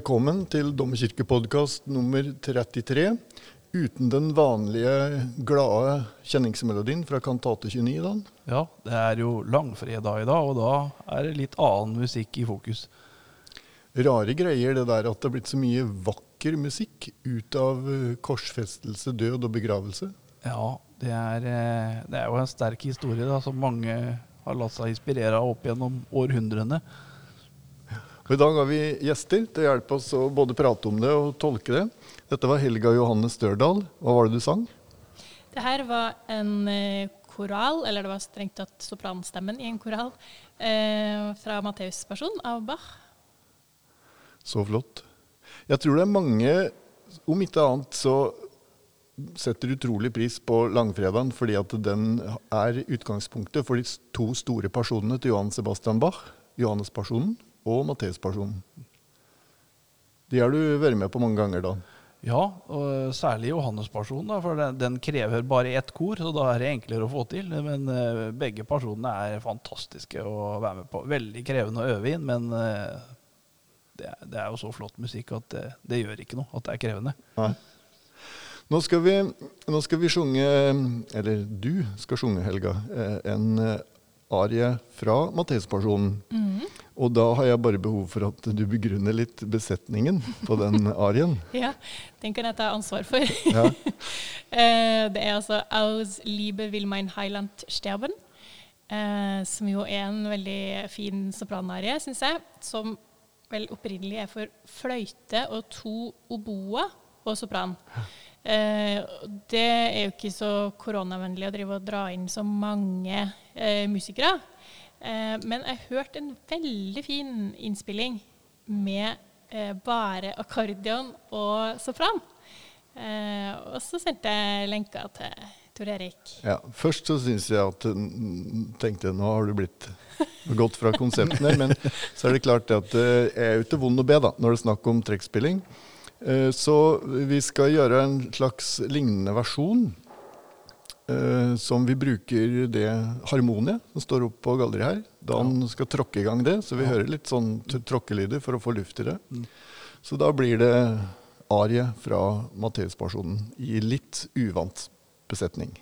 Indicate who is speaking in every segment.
Speaker 1: Velkommen til Dommerkirkepodkast nummer 33. Uten den vanlige glade kjenningsmelodien fra kantate 29. Dan.
Speaker 2: Ja, det er jo langfredag i dag, og da er det litt annen musikk i fokus.
Speaker 1: Rare greier det der at det er blitt så mye vakker musikk ut av eh, korsfestelse, død og begravelse.
Speaker 2: Ja, det er, eh, det er jo en sterk historie da, som mange har latt seg inspirere av opp gjennom århundrene.
Speaker 1: Og I dag har vi gjester til å hjelpe oss å både prate om det og tolke det. Dette var Helga Johanne Størdal. Hva var det du sang?
Speaker 3: Det her var en eh, koral, eller det var strengt tatt sopranstemmen i en koral, eh, fra Matteus' person av Bach.
Speaker 1: Så flott. Jeg tror det er mange, om ikke annet, så setter utrolig pris på langfredagen fordi at den er utgangspunktet for de to store personene til Johan Sebastian Bach. Johannes-personen og Matteus-personen. De har du vært med på mange ganger, da.
Speaker 2: Ja, og særlig Johannes-personen, for den, den krever bare ett kor, så da er det enklere å få til. Men uh, begge personene er fantastiske å være med på. Veldig krevende å øve inn, men uh, det, er- det er jo så flott musikk at det, det gjør ikke noe at det er krevende.
Speaker 1: Nei. Nå skal vi, nå skal vi sjunge, eller du skal sjunge, Helga, eh, en arie fra Matteuspersonen. Mm. Og da har jeg bare behov for at du begrunner litt besetningen på den arien.
Speaker 3: Ja, den kan jeg ta ansvar for.
Speaker 1: Ja.
Speaker 3: Eh, det er altså Aus Liebe will mein Heiland sterben. Eh, som jo er en veldig fin sopranarie, syns jeg. Som vel opprinnelig er for fløyte og to oboer og sopran. Eh, det er jo ikke så koronavennlig å drive og dra inn så mange eh, musikere. Eh, men jeg hørte en veldig fin innspilling med bare akkordeon og sopran. Og så sendte jeg lenka til Tor.
Speaker 1: Ja, først så syns jeg at tenkte nå har du blitt gått fra konseptene, men så er det klart at jeg er jo ikke vond å be da, når det er snakk om trekkspilling. Eh, Så vi skal gjøre en slags lignende versjon, eh, som vi bruker det harmoniet som står oppe på galleriet her. Da han skal tråkke i gang det, så vi hører litt sånn tråkkelyder for å få luft i det. Så da blir det arie fra Matteus-personen i litt uvant besetning.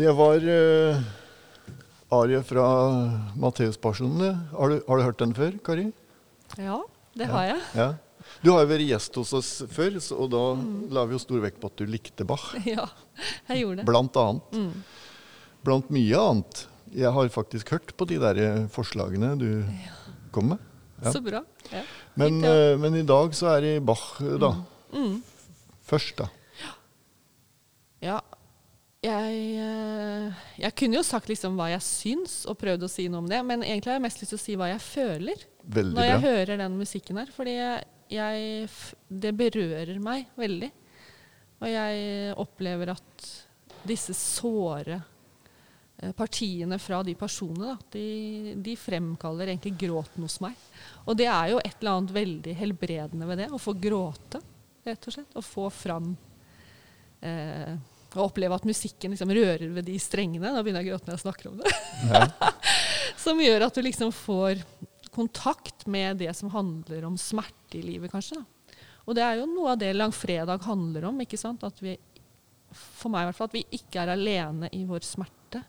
Speaker 1: Det var uh, arie fra Matteuspasjonene. Har, du- har du hørt den før, Kari?
Speaker 4: Ja, det har jeg.
Speaker 1: Ja. Du har jo vært gjest hos oss før, så, og da la vi jo stor vekt på at du likte Bach.
Speaker 4: Ja, jeg gjorde det.
Speaker 1: Blant annet.
Speaker 4: Mm.
Speaker 1: Blant mye annet. Jeg har faktisk hørt på de der eh, forslagene du kom med. Ja.
Speaker 4: Så bra. Ja.
Speaker 1: Men,
Speaker 4: Fint, ja.
Speaker 1: eh, men i dag så er det Bach, eh, da.
Speaker 4: Mm.
Speaker 1: Først, da.
Speaker 4: Ja, jeg, eh, jeg kunne jo sagt liksom hva jeg syns, og prøvd å si noe om det, men egentlig har jeg mest lyst til å si hva jeg føler
Speaker 1: Veldig
Speaker 4: når jeg hører den musikken her. Fordi jeg, jeg, det berører meg veldig. Og jeg opplever at disse såre eh, partiene fra de personene, da, de, de fremkaller egentlig gråten hos meg. Og det er jo et eller annet veldig helbredende ved det, å få gråte, rett og slett. Å få fram eh, Å oppleve at musikken liksom rører ved de strengene. Da begynner jeg å gråte når jeg snakker om det.
Speaker 1: Ja.
Speaker 4: Som gjør at du liksom får kontakt med det som handler om smerte i livet, kanskje. Da. Og det er jo noe av det langfredag handler om. ikke sant? At vi, for meg i hvert fall, at vi ikke er alene i vår smerte.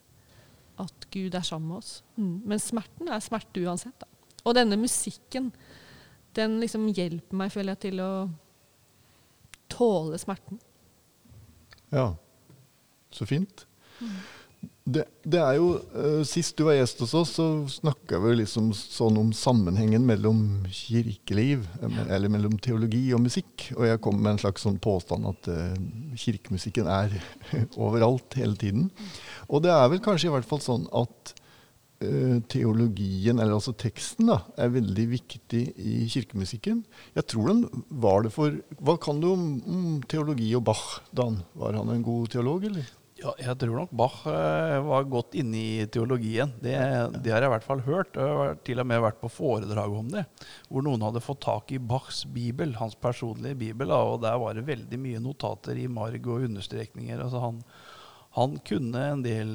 Speaker 4: At Gud er sammen med oss. Mm. Men smerten er smerte uansett. Da. Og denne musikken, den liksom hjelper meg, føler jeg, til å tåle smerten.
Speaker 1: Ja, så fint. Det, det er jo, uh, Sist du var gjest hos oss, så snakka vi liksom sånn om sammenhengen mellom kirkeliv, eh, eller mellom teologi og musikk. Og jeg kom med en slags sånn påstand at uh, kirkemusikken er overalt hele tiden. Og det er vel kanskje i hvert fall sånn at uh, teologien, eller altså teksten, da, er veldig viktig i kirkemusikken. Jeg tror den var det for Hva kan du om, om teologi og Bach, Dan? Var han en god teolog, eller?
Speaker 2: Ja, jeg tror nok Bach eh, var godt inne i teologien. Det, det har jeg i hvert fall hørt. Jeg har til og med vært på foredrag om det. Hvor noen hadde fått tak i Bachs bibel, hans personlige bibel. Og der var det veldig mye notater i marg og understrekninger. Altså han, han kunne en del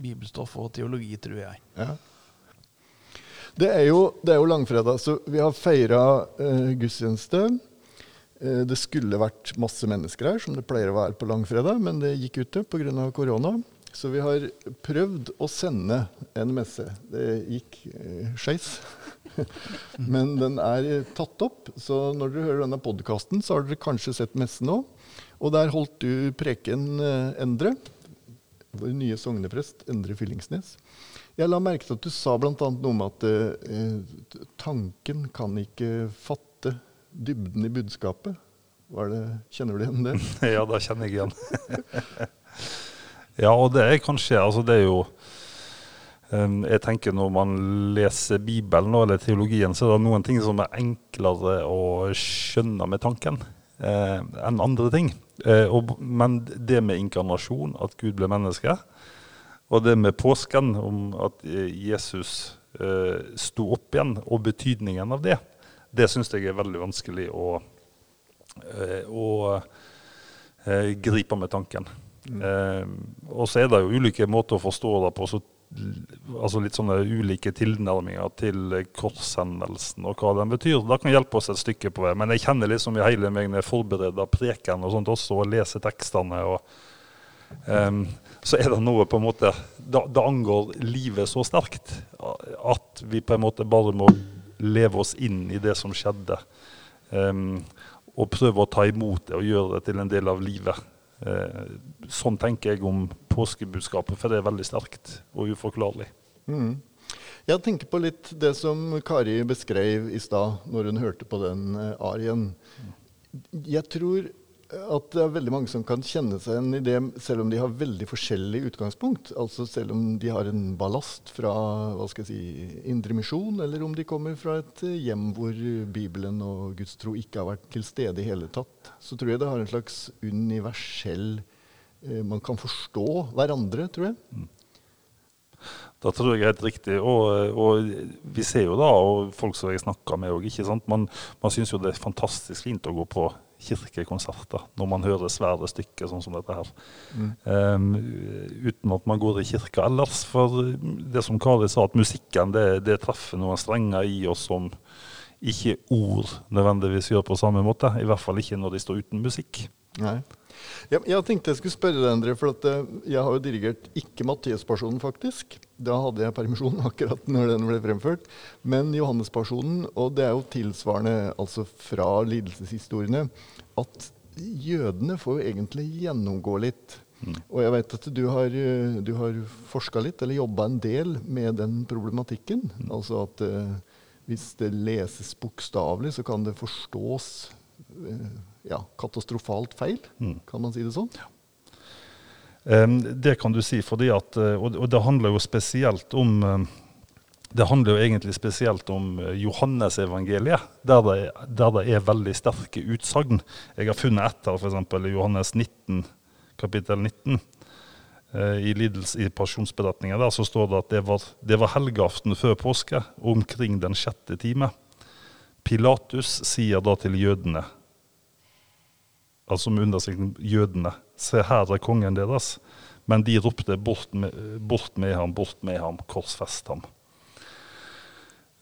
Speaker 2: bibelstoff og teologi, tror jeg.
Speaker 1: Ja. Det er jo, det er jo langfredag, så vi har feira eh, gudstjeneste. Eh, det skulle vært masse mennesker her, som det pleier å være på langfredag, men det gikk ute pga. korona. Så vi har prøvd å sende en messe. Det gikk eh, skeis. men den er eh, tatt opp, så når dere hører denne podkasten, så har dere kanskje sett messen òg. Og der holdt du preken, eh, Endre. Vår nye sogneprest, Endre Fyllingsnes. Jeg la merke til at du sa bl.a. noe om at eh, tanken kan ikke fatte dybden i budskapet. Det, kjenner du igjen det?
Speaker 5: Ja, da kjenner jeg igjen. ja, og det er kanskje Altså, det er jo um, Jeg tenker når man leser Bibelen eller teologien, så er det noen ting som er enklere å skjønne med tanken uh, enn andre ting. Uh, og, men det med inkarnasjon, at Gud ble menneske, og det med påsken, om at eh, Jesus uh, sto opp igjen, og betydningen av det, det syns jeg er veldig vanskelig å, å, å eh, gripe med tanken. Eh, og så er det jo ulike måter å forstå det på. Så, altså litt sånne ulike tilnærminger til korshendelsen og hva den betyr. Det kan hjelpe oss et stykke på vei. Men jeg kjenner liksom i hele meg når jeg forbereder preken og sånt også, og leser tekstene. og Ehm, så er det noe på en måte det angår livet så sterkt at vi på en måte bare må leve oss inn i det som skjedde. Um, og prøve å ta imot det og gjøre det til en del av livet. Uh, sånn tenker jeg om påskebudskapet, for det er veldig sterkt og uforklarlig.
Speaker 1: Mm. Jeg tenker på litt det som Kari beskrev i stad, når hun hørte på den eh, arien. Jeg tror at det er veldig mange som kan kjenne seg igjen i det, selv om de har veldig forskjellig utgangspunkt. Altså selv om de har en ballast fra hva skal jeg si, indre misjon, eller om de kommer fra et hjem hvor Bibelen og Guds tro ikke har vært til stede i hele tatt, så tror jeg det har en slags universell eh, Man kan forstå hverandre, tror jeg.
Speaker 5: Da tror jeg helt riktig. Og, og vi ser jo da, og folk som jeg snakker med òg. Man, man syns jo det er fantastisk fint å gå på kirkekonserter når man hører svære stykker sånn som dette her. Um, uten at man går i kirka ellers. For det som Kari sa, at musikken det, det treffer noen strenger i oss som ikke ord nødvendigvis gjør på samme måte. I hvert fall ikke når de står uten musikk.
Speaker 1: Nei. Jeg, jeg tenkte jeg skulle spørre deg, Endre, for at, eh, jeg har jo dirigert ikke Matteus-personen, faktisk. Da hadde jeg permisjon akkurat når den ble fremført. Men Johannes-personen, og det er jo tilsvarende altså fra lidelseshistoriene, at jødene får jo egentlig gjennomgå litt. Og jeg vet at du har, eh, du har forska litt, eller jobba en del med den problematikken. Altså at uh, hvis det leses bokstavelig, så kan det forstås eh, ja, katastrofalt feil. Kan man si det sånn?
Speaker 5: Em, det kan du si, fordi at, eh, og, og det handler jo spesielt om eh, det handler jo egentlig spesielt om eh, Johannesevangeliet, der, det- der det er veldig sterke utsagn. Jeg har funnet ett her, f.eks. i Johannes 19, kapittel 19. eh, I, lidels, I pasjonsberetningen der så står det at det var, det var helgeaften før påske, omkring den sjette time. Pilatus sier da til jødene, altså med undersikten jødene, se her er kongen deres. Men de ropte bort med, bort med ham, bort med ham, korsfest ham.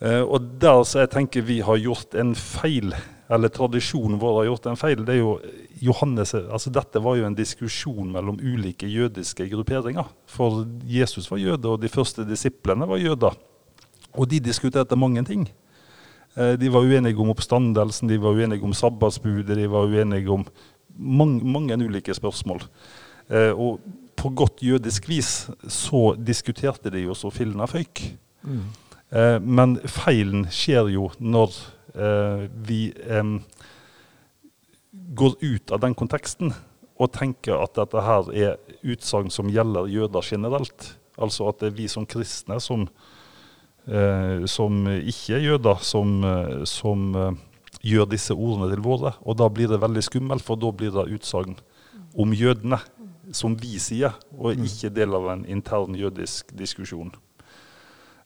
Speaker 5: Eh, og der så jeg tenker vi har gjort en feil, eller tradisjonen vår har gjort en feil, det er jo Johannes, altså Dette var jo en diskusjon mellom ulike jødiske grupperinger. For Jesus var jøde, og de første disiplene var jøder. Og de diskuterte mange ting. Eh, De var uenige om oppstandelsen, de var uenige om sabbatsbudet, de var uenige om mange, mange ulike spørsmål. Eh, Og på godt jødisk vis så diskuterte de jo så fillene føyk. Eh, Men feilen skjer jo når eh, vi går ut av den konteksten og tenker at dette her er utsagn som gjelder jøder generelt. Altså at det er vi som kristne som, eh, som ikke er jøder, som, som gjør disse ordene til våre. Og da blir det veldig skummelt, for da blir det utsagn om jødene, som vi sier, og ikke del av en intern jødisk diskusjon.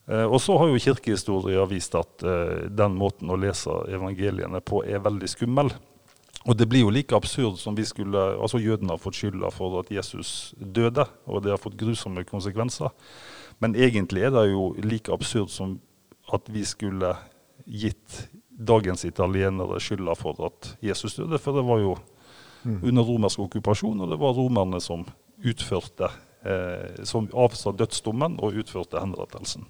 Speaker 5: Eh, og så har jo kirkehistoria vist at eh, den måten å lese evangeliene på er veldig skummel. Og det blir jo like absurd som vi skulle Altså jødene har fått skylda for at Jesus døde, og det har fått grusomme konsekvenser. Men egentlig er det jo like absurd som at vi skulle gitt dagens italienere skylda for at Jesus døde, for det var jo under romersk okkupasjon, og det var romerne som utførte eh, Som avsa dødsdommen og utførte henrettelsen.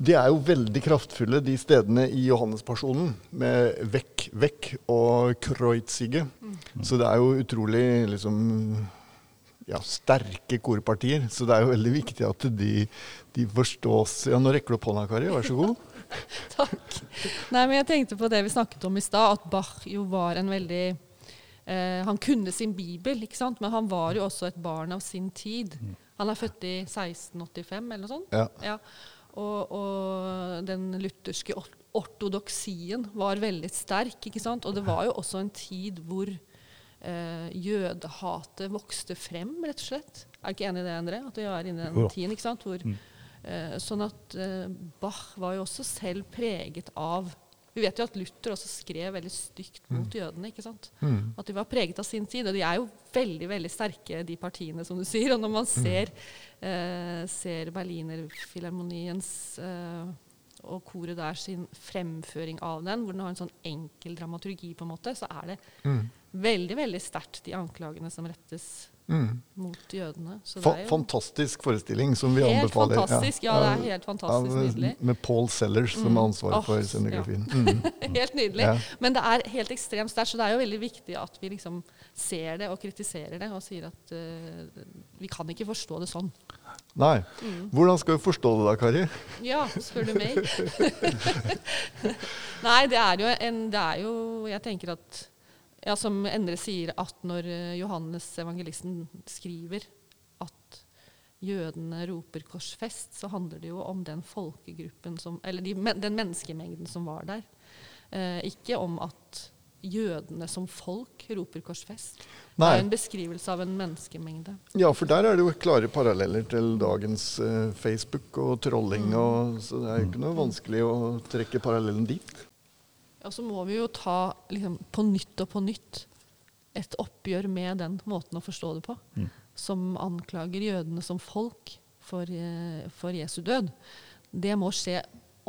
Speaker 1: De er jo veldig kraftfulle, de stedene i Johannes-personen, med vekk, vekk og kreutzige. Så det er jo utrolig liksom ja, sterke korpartier. Så det er jo veldig viktig at de, de forstås. Ja, nå rekker du opp hånda, Kari. Vær så god.
Speaker 4: Takk. Nei, men jeg tenkte på det vi snakket om i stad, at Bach jo var en veldig eh, Han kunne sin bibel, ikke sant? men han var jo også et barn av sin tid. Han er født i 1685 eller noe sånt.
Speaker 1: Ja.
Speaker 4: Ja. Og, og den lutherske ortodoksien var veldig sterk. ikke sant? Og det var jo også en tid hvor eh, jødehatet vokste frem, rett og slett. Er du ikke enig i det, Endre? At vi er inne i den tiden. ikke sant? Hvor, eh, sånn at eh, Bach var jo også selv preget av Vi vet jo at Luther også skrev veldig stygt mot jødene. ikke sant? At de var preget av sin tid. Og de er jo veldig veldig sterke, de partiene, som du sier. Og når man ser, eh, ser Berlinerfilharmoniens eh, og koret der sin fremføring av den, hvor den har en sånn enkel dramaturgi, på en måte, så er det veldig veldig sterkt, de anklagene som rettes mot jødene. Så
Speaker 1: Mm.
Speaker 4: Det er jo
Speaker 1: fantastisk forestilling som vi
Speaker 4: helt
Speaker 1: anbefaler.
Speaker 4: fantastisk. Ja, det er helt fantastisk
Speaker 1: Av,
Speaker 4: nydelig.
Speaker 1: Med Paul Sellers som har ansvaret
Speaker 4: oh,
Speaker 1: for scenografien. Mm.
Speaker 4: Helt nydelig.
Speaker 1: Ja.
Speaker 4: Men det er helt ekstremt sterkt, så det er jo veldig viktig at vi liksom ser det og kritiserer det og sier at uh, vi kan ikke forstå det sånn.
Speaker 1: Nei.
Speaker 4: Mm.
Speaker 1: Hvordan skal vi forstå det da, Kari?
Speaker 4: Ja, spør du meg. Nei, det er jo en Det er jo Jeg tenker at ja, Som Endre sier, at når eh, Johannes evangelisten skriver at jødene roper 'korsfest', så handler det jo om den folkegruppen som Eller de, den menneskemengden som var der. Eh, ikke om at jødene som folk roper 'korsfest'. Det er en beskrivelse av en menneskemengde.
Speaker 1: Ja, for der er det jo klare paralleller til dagens eh, Facebook og trolling. Og, så det er jo ikke noe vanskelig å trekke parallellen dit.
Speaker 4: Og så må vi jo ta liksom, på nytt og på nytt et oppgjør med den måten å forstå det på, som anklager jødene som folk for, eh, for Jesu død. Det må skje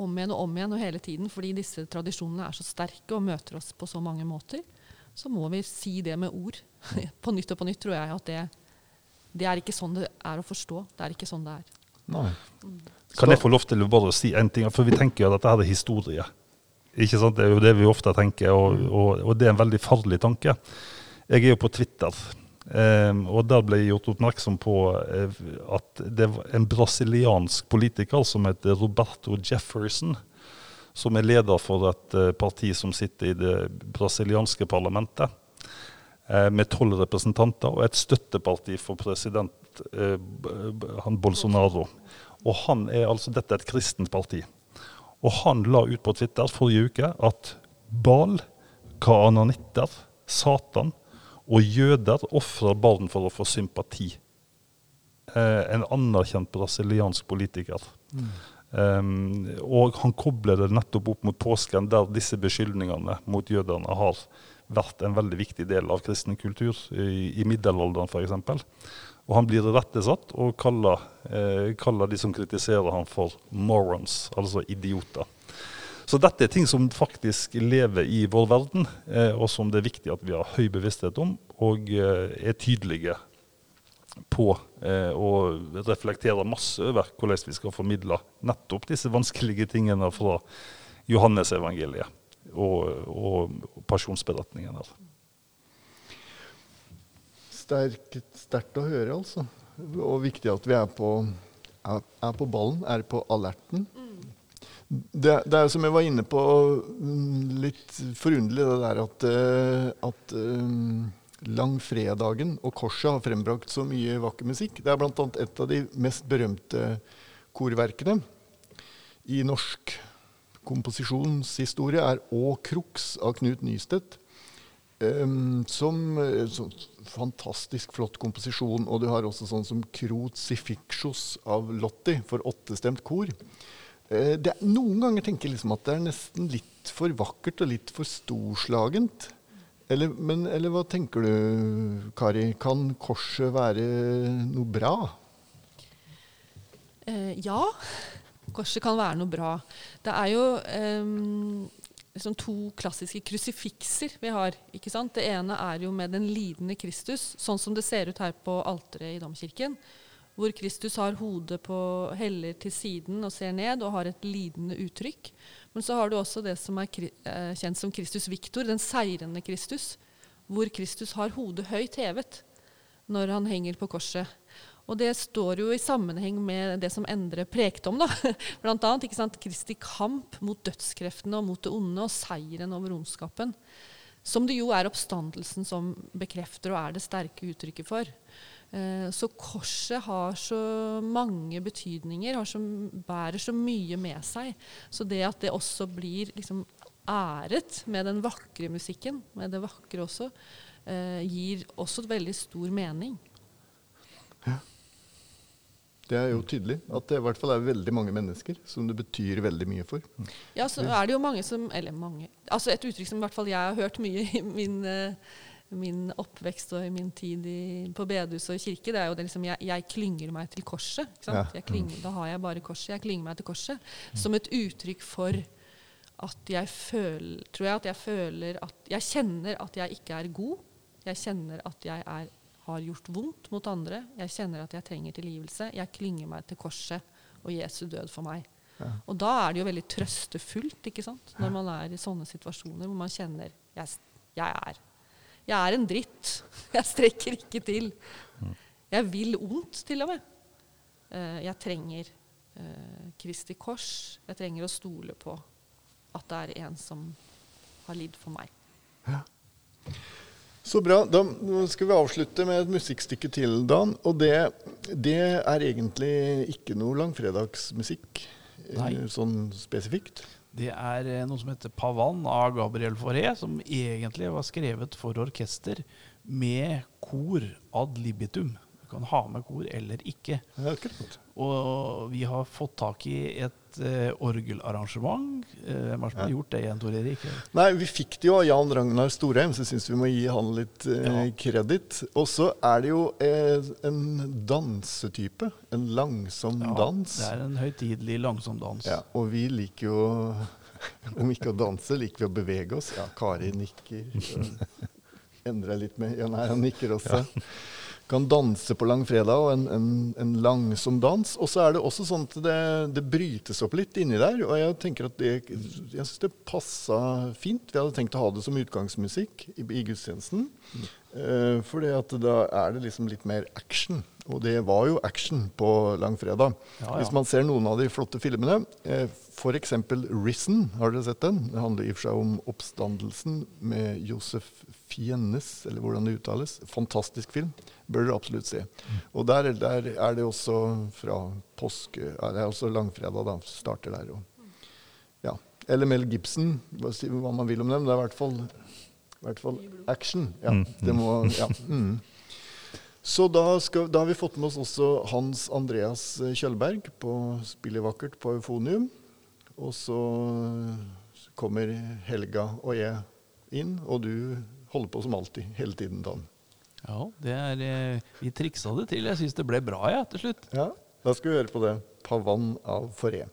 Speaker 4: om igjen og om igjen og hele tiden, fordi disse tradisjonene er så sterke og møter oss på så mange måter. så må vi si det med ord. på nytt og på nytt tror jeg at det, det er ikke sånn det er å forstå. Det er ikke sånn det er.
Speaker 1: Nei.
Speaker 5: Kan jeg få lov til å bare si en ting? For vi tenker jo at dette her er historie. Ikke sant? Det er jo det vi ofte tenker, og, og, og det er en veldig farlig tanke. Jeg er jo på Twitter, eh, og der ble jeg gjort oppmerksom på eh, at det var en brasiliansk politiker som heter Roberto Jefferson, som er leder for et eh, parti som sitter i det brasilianske parlamentet, eh, med tolv representanter, og et støtteparti for president han Bolsonaro. Og han er altså, Dette er et kristent parti. Og han la ut på Twitter forrige uke at Bal, kaananitter, Satan og jøder ofrer barn for å få sympati. Eh, en anerkjent brasiliansk politiker. Um, og han kobler det nettopp opp mot påsken, der disse beskyldningene mot jødene har vært en veldig viktig del av kristen kultur, i, i middelalderen f.eks. Og han blir irettesatt og kaller, eh, kaller de som kritiserer ham for morons, altså idioter. Så dette er ting som faktisk lever i vår verden, eh, og som det er viktig at vi har høy bevissthet om, og eh, er tydelige på eh, og reflekterer masse over hvordan vi skal formidle nettopp disse vanskelige tingene fra Johannesevangeliet og, og pasjonsberetningen her.
Speaker 1: Sterkt, sterkt å høre, altså. Og viktig at vi er på, er, på ballen, er på alerten. Det, det er som jeg var inne på, litt forunderlig det der at, eh, at um, langfredagen og korset har frembrakt så mye vakker musikk. Det er bl.a. et av de mest berømte korverkene i norsk komposisjonshistorie er Å Crux av Knut Nystedt. Um, som eh, så, fantastisk flott komposisjon. Og du har også sånn som Crucifixus av Lotti for åttestemt kor. Uh, det, noen ganger tenker jeg liksom at det er nesten litt for vakkert og litt for storslagent. Eller, men, eller hva tenker du, Kari? Kan korset være noe bra?
Speaker 4: Uh, ja, korset kan være noe bra. Det er jo ehm, liksom to klassiske krusifikser vi har. ikke sant? Det ene er jo med den lidende Kristus, sånn som det ser ut her på alteret i domkirken. Hvor Kristus har hodet på heller til siden og ser ned og har et lidende uttrykk. Men så har du også det som er eh, kjent som Kristus Victor, den seirende Kristus. Hvor Kristus har hodet høyt hevet når han henger på korset. Og det står jo i sammenheng med det som Endre prekte om. da. Blant annet ikke sant, Kristi kamp mot dødskreftene og mot det onde, og seieren over ondskapen. Som det jo er oppstandelsen som bekrefter og er det sterke uttrykket for. Eh, så korset har så mange betydninger, så, bærer så mye med seg. Så det at det også blir liksom æret med den vakre musikken, med det vakre også, eh, gir også veldig stor mening.
Speaker 1: Det er jo tydelig at det i hvert fall er veldig mange mennesker som det betyr veldig mye for.
Speaker 4: Ja, så er det jo mange som Eller mange Altså et uttrykk som i hvert fall jeg har hørt mye i min, eh, min oppvekst og i min tid i, på bedehus og kirke, det er jo det liksom jeg, jeg klynger meg til korset.
Speaker 1: Ja.
Speaker 4: Jeg klynger, da har jeg bare korset. Jeg klynger meg til korset. Som et uttrykk for at jeg føler Tror jeg at jeg føler at Jeg kjenner at jeg ikke er god. Jeg kjenner at jeg er, har gjort vondt mot andre. Jeg kjenner at jeg trenger tilgivelse. Jeg klynger meg til korset og Jesu død for meg. Og da er det jo veldig trøstefullt ikke sant? når man er i sånne situasjoner hvor man kjenner jeg, jeg, er, jeg er en dritt. Jeg strekker ikke til. Jeg vil ondt, til og med. Eh, jeg trenger eh, Kristi kors. Jeg trenger å stole på at det er en som har lidd for meg.
Speaker 1: Så bra. Da skal vi avslutte med et musikkstykke til, Dan. Og det, det er egentlig ikke noe langfredagsmusikk eh,
Speaker 2: Nei.
Speaker 1: sånn spesifikt.
Speaker 2: Det er eh, noe som heter Pavan av Gabriel Fauré, som egentlig var skrevet for orkester med kor ad libitum. Du kan ha med kor eller ikke. Og vi har fått tak i et eh, orgelarrangement. Eh, Hvem har ja. gjort det igjen, Tor Erik?
Speaker 1: Nei, vi fikk det jo av Jan Ragnar Storheim, så jeg syns vi må gi han litt eh,
Speaker 2: Ja.
Speaker 1: kreditt. Og så er det jo eh, en dansetype. En langsom
Speaker 2: Ja,
Speaker 1: dans.
Speaker 2: Det er en høytidelig, langsom dans.
Speaker 1: Ja, og vi liker jo Om ikke å danse, liker vi å bevege oss. Ja, Kari nikker. Endrer endre litt med Ja, nei, han nikker også. Kan danse på langfredag, og en, en, en langsom dans. Og så er det også sånn at det, det brytes opp litt inni der. Og jeg tenker at det Jeg syns det passa fint. Vi hadde tenkt å ha det som utgangsmusikk i, i gudstjenesten. Uh, for da er det liksom litt mer action. Og det var jo action på langfredag.
Speaker 2: Ja, ja.
Speaker 1: Hvis man ser noen av de flotte filmene, eh, f.eks. 'Risen', har dere sett den? Det handler i og for seg om oppstandelsen med Josef Fiennes, eller hvordan det uttales. Fantastisk film. Bør dere absolutt se. Og der, der er det også fra påske Det er også langfredag, da. Starter der. Og, ja. Eller Mel Gibson, hva, man vil om dem. Det er i hvert fall, i hvert fall action. Ja,
Speaker 5: Mm,
Speaker 1: det må, ja. Mm. Så da, skal, da har vi fått med oss også Hans Andreas Kjølberg på Spillet vakkert på Eufonium. Og så kommer Helga og jeg inn, og du holder på som alltid hele tiden, Dan.
Speaker 2: Ja, det er eh, Vi triksa det til. Jeg syns det ble bra, jeg, til slutt.
Speaker 1: Ja, da skal vi høre på det. 'Pavan av Foré'.